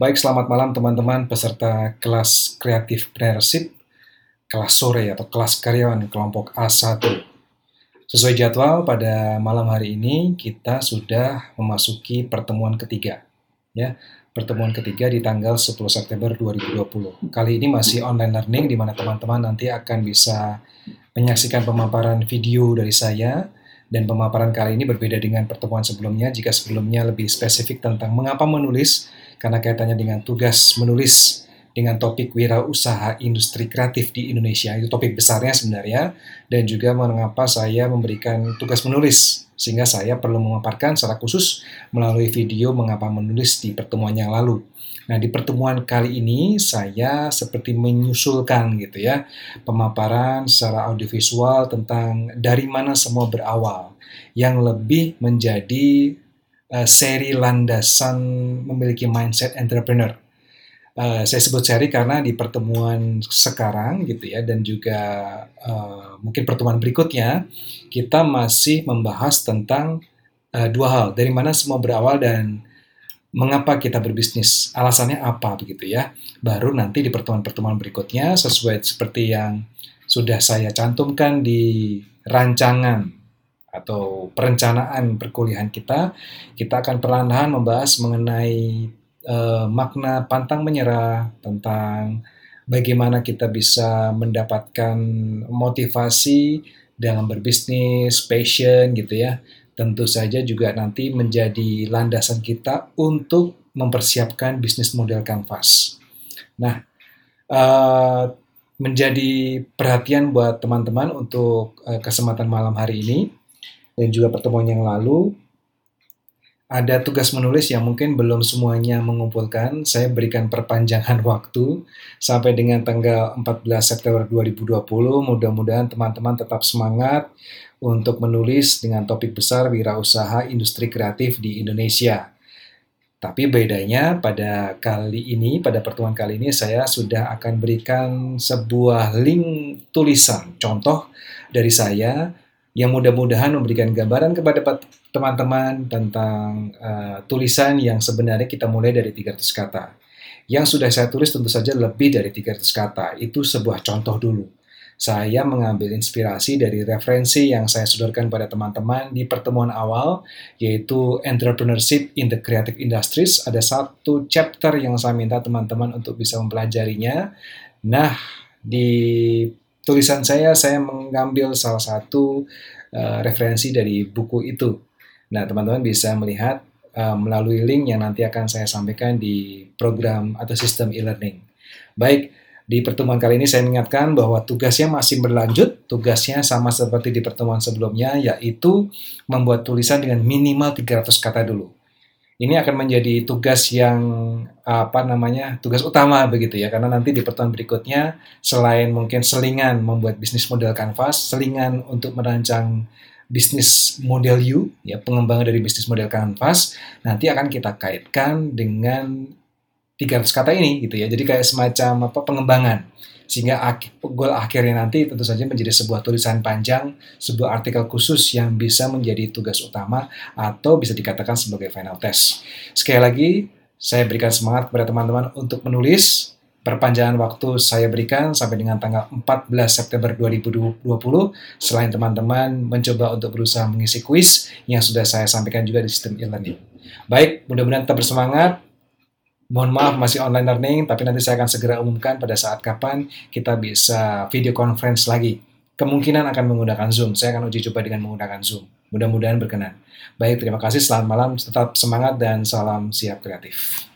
Baik, selamat malam teman-teman peserta kelas Creative Entrepreneurship, kelas sore atau kelas karyawan kelompok A1. Sesuai jadwal pada malam hari ini kita sudah memasuki pertemuan ketiga. Ya, pertemuan ketiga di tanggal 10 September 2020. Kali ini masih online learning di mana teman-teman nanti akan bisa menyaksikan pemaparan video dari saya dan pemaparan kali ini berbeda dengan pertemuan sebelumnya jika sebelumnya lebih spesifik tentang mengapa menulis karena kaitannya dengan tugas menulis dengan topik wirausaha industri kreatif di Indonesia. Itu topik besarnya sebenarnya dan juga mengapa saya memberikan tugas menulis sehingga saya perlu memaparkan secara khusus melalui video mengapa menulis di pertemuan yang lalu. Nah, di pertemuan kali ini saya seperti menyusulkan gitu ya, pemaparan secara audiovisual tentang dari mana semua berawal yang lebih menjadi uh, seri landasan memiliki mindset entrepreneur. Uh, saya sebut seri karena di pertemuan sekarang gitu ya dan juga uh, mungkin pertemuan berikutnya kita masih membahas tentang uh, dua hal dari mana semua berawal dan mengapa kita berbisnis, alasannya apa begitu ya. Baru nanti di pertemuan-pertemuan berikutnya sesuai seperti yang sudah saya cantumkan di rancangan atau perencanaan perkuliahan kita, kita akan perlahan-lahan membahas mengenai uh, makna pantang menyerah tentang bagaimana kita bisa mendapatkan motivasi dalam berbisnis, passion gitu ya tentu saja juga nanti menjadi landasan kita untuk mempersiapkan bisnis model kanvas. Nah, uh, menjadi perhatian buat teman-teman untuk uh, kesempatan malam hari ini dan juga pertemuan yang lalu ada tugas menulis yang mungkin belum semuanya mengumpulkan. Saya berikan perpanjangan waktu sampai dengan tanggal 14 September 2020. Mudah-mudahan teman-teman tetap semangat untuk menulis dengan topik besar wirausaha industri kreatif di Indonesia. Tapi bedanya pada kali ini, pada pertemuan kali ini saya sudah akan berikan sebuah link tulisan contoh dari saya yang mudah-mudahan memberikan gambaran kepada teman-teman tentang uh, tulisan yang sebenarnya kita mulai dari 300 kata. Yang sudah saya tulis tentu saja lebih dari 300 kata. Itu sebuah contoh dulu. Saya mengambil inspirasi dari referensi yang saya sodorkan pada teman-teman di pertemuan awal, yaitu Entrepreneurship in the Creative Industries. Ada satu chapter yang saya minta teman-teman untuk bisa mempelajarinya. Nah, di tulisan saya, saya mengambil salah satu uh, referensi dari buku itu. Nah, teman-teman bisa melihat uh, melalui link yang nanti akan saya sampaikan di program atau sistem e-learning. Baik, di pertemuan kali ini saya mengingatkan bahwa tugasnya masih berlanjut, tugasnya sama seperti di pertemuan sebelumnya, yaitu membuat tulisan dengan minimal 300 kata dulu ini akan menjadi tugas yang apa namanya tugas utama begitu ya. Karena nanti di pertemuan berikutnya selain mungkin selingan membuat bisnis model kanvas selingan untuk merancang bisnis model U ya pengembangan dari bisnis model kanvas nanti akan kita kaitkan dengan 300 kata ini gitu ya jadi kayak semacam apa pengembangan sehingga goal akhirnya nanti tentu saja menjadi sebuah tulisan panjang, sebuah artikel khusus yang bisa menjadi tugas utama atau bisa dikatakan sebagai final test. Sekali lagi, saya berikan semangat kepada teman-teman untuk menulis. Perpanjangan waktu saya berikan sampai dengan tanggal 14 September 2020 selain teman-teman mencoba untuk berusaha mengisi kuis yang sudah saya sampaikan juga di sistem e-learning. Baik, mudah-mudahan tetap bersemangat Mohon maaf masih online learning, tapi nanti saya akan segera umumkan pada saat kapan kita bisa video conference lagi. Kemungkinan akan menggunakan Zoom. Saya akan uji coba dengan menggunakan Zoom. Mudah-mudahan berkenan. Baik, terima kasih. Selamat malam. Tetap semangat dan salam siap kreatif.